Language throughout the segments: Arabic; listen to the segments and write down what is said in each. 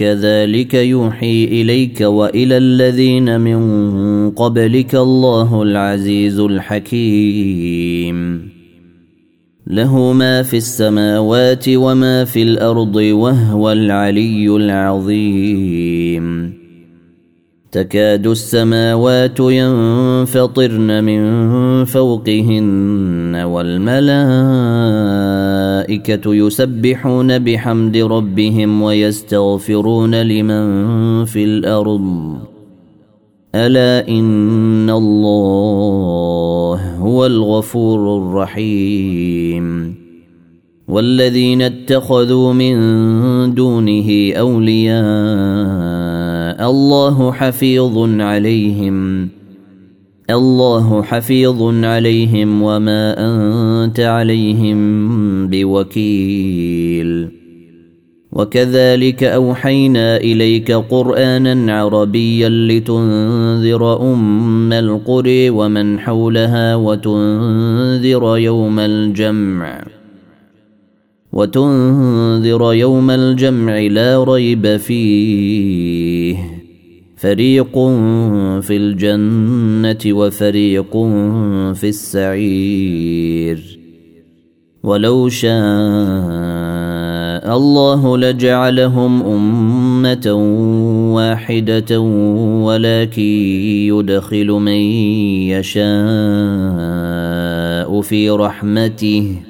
كذلك يوحي إليك وإلى الذين من قبلك الله العزيز الحكيم. له ما في السماوات وما في الأرض وهو العلي العظيم. تكاد السماوات ينفطرن من فوقهن والملائكة يسبحون بحمد ربهم ويستغفرون لمن في الأرض. ألا إن الله هو الغفور الرحيم. والذين اتخذوا من دونه أولياء الله حفيظ عليهم. الله حفيظ عليهم وما أنت عليهم بوكيل. وكذلك أوحينا إليك قرآنا عربيا لتنذر أم القرى ومن حولها وتنذر يوم الجمع. وتنذر يوم الجمع لا ريب فيه. فريق في الجنة وفريق في السعير. ولو شاء الله لجعلهم أمة واحدة ولكن يدخل من يشاء في رحمته.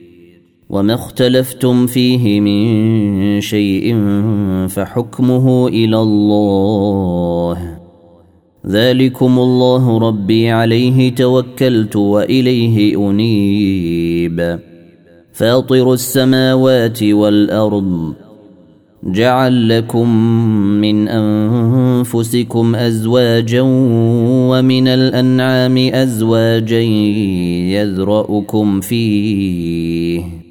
وما اختلفتم فيه من شيء فحكمه إلى الله. ذلكم الله ربي عليه توكلت وإليه أنيب. فاطر السماوات والأرض جعل لكم من أنفسكم أزواجا ومن الأنعام أزواجا يذرأكم فيه.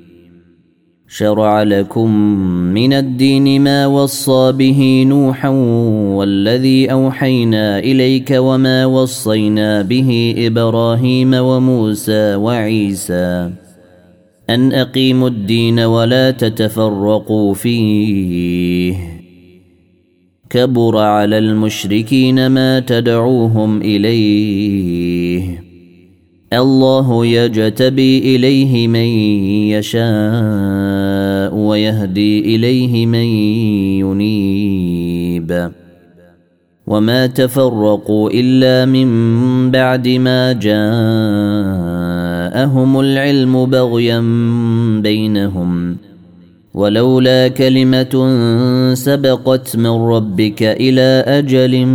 شرع لكم من الدين ما وصى به نوحا والذي أوحينا إليك وما وصينا به إبراهيم وموسى وعيسى أن أقيموا الدين ولا تتفرقوا فيه كبر على المشركين ما تدعوهم إليه الله يجتبي إليه من يشاء ويهدي إليه من ينيب. وما تفرقوا إلا من بعد ما جاءهم العلم بغيا بينهم. ولولا كلمة سبقت من ربك إلى أجل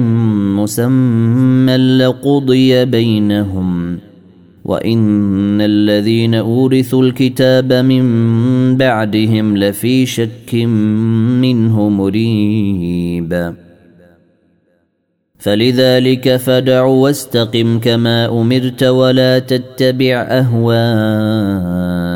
مسمى لقضي بينهم. وان الذين اورثوا الكتاب من بعدهم لفي شك منه مريب فلذلك فدع واستقم كما امرت ولا تتبع اهواءهم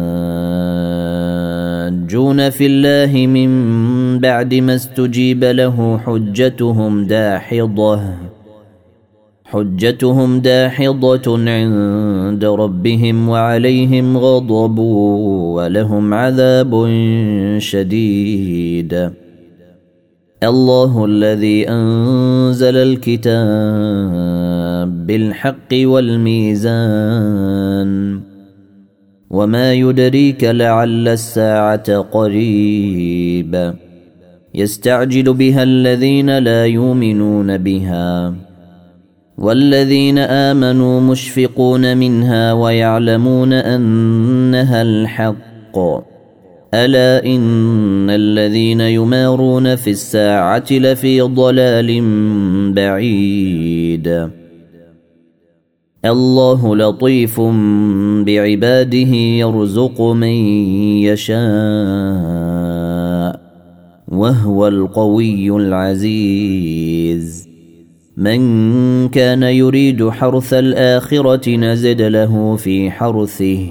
يحاجون في الله من بعد ما استجيب له حجتهم داحضة. حجتهم داحضة عند ربهم وعليهم غضب ولهم عذاب شديد. الله الذي أنزل الكتاب بالحق والميزان. وما يدريك لعل الساعة قريب يستعجل بها الذين لا يؤمنون بها والذين آمنوا مشفقون منها ويعلمون أنها الحق الا ان الذين يمارون في الساعة لفي ضلال بعيد الله لطيف بعباده يرزق من يشاء وهو القوي العزيز. من كان يريد حرث الآخرة نزد له في حرثه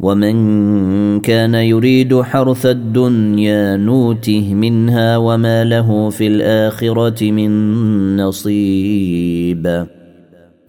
ومن كان يريد حرث الدنيا نوته منها وما له في الآخرة من نصيب.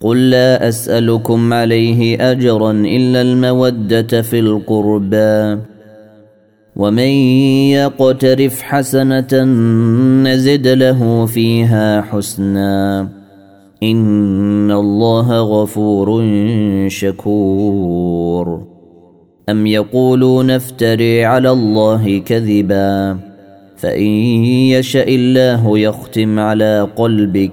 قل لا أسألكم عليه أجرا إلا المودة في القربى. ومن يقترف حسنة نزد له فيها حسنا. إن الله غفور شكور. أم يقولون افتري على الله كذبا. فإن يشأ الله يختم على قلبك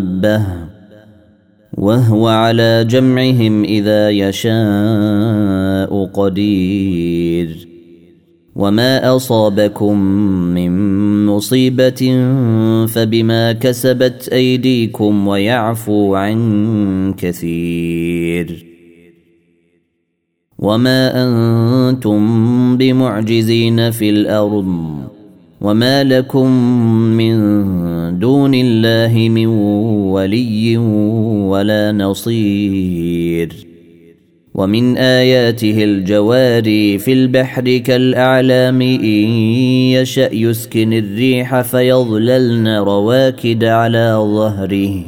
دابه وهو على جمعهم إذا يشاء قدير. وما أصابكم من مصيبة فبما كسبت أيديكم ويعفو عن كثير. وما أنتم بمعجزين في الأرض. وما لكم من دون الله من ولي ولا نصير ومن اياته الجواري في البحر كالاعلام ان يشا يسكن الريح فيظللن رواكد على ظهره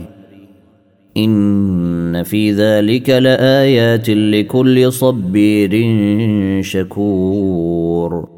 ان في ذلك لايات لكل صبير شكور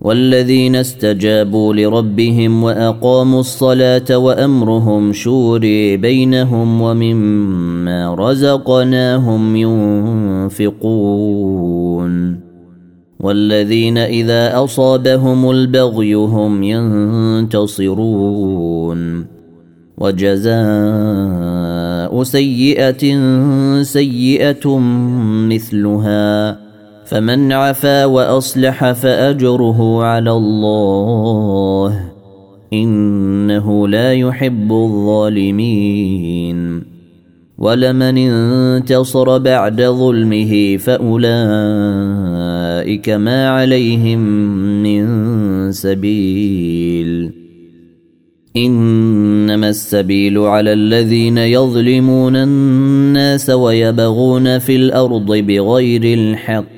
والذين استجابوا لربهم وأقاموا الصلاة وأمرهم شوري بينهم ومما رزقناهم ينفقون والذين إذا أصابهم البغي هم ينتصرون وجزاء سيئة سيئة مثلها فمن عفا وأصلح فأجره على الله. إنه لا يحب الظالمين. ولمن انتصر بعد ظلمه فأولئك ما عليهم من سبيل. إنما السبيل على الذين يظلمون الناس ويبغون في الأرض بغير الحق.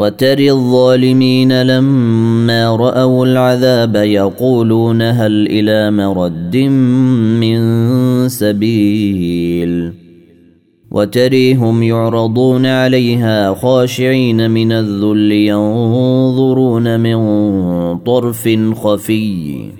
وتري الظالمين لما رأوا العذاب يقولون هل إلى مرد من سبيل وتريهم يعرضون عليها خاشعين من الذل ينظرون من طرف خفي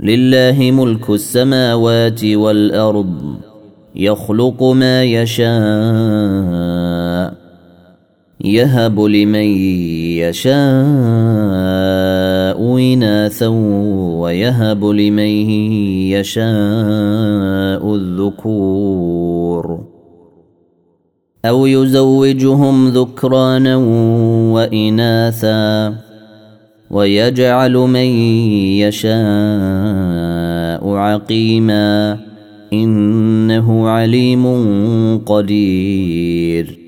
لله ملك السماوات والأرض يخلق ما يشاء يهب لمن يشاء إناثا ويهب لمن يشاء الذكور. أو يزوجهم ذكرانا وإناثا. ويجعل من يشاء عقيما إنه عليم قدير.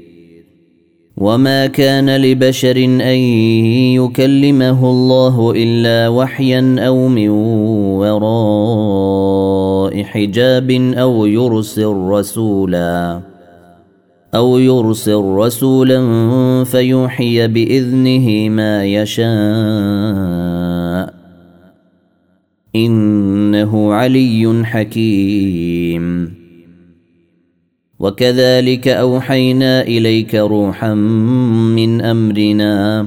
وما كان لبشر أن يكلمه الله إلا وحيا أو من وراء حجاب أو يرسل رسولا. أو يرسل رسولا فيوحي بإذنه ما يشاء. إنه علي حكيم. وكذلك أوحينا إليك روحا من أمرنا.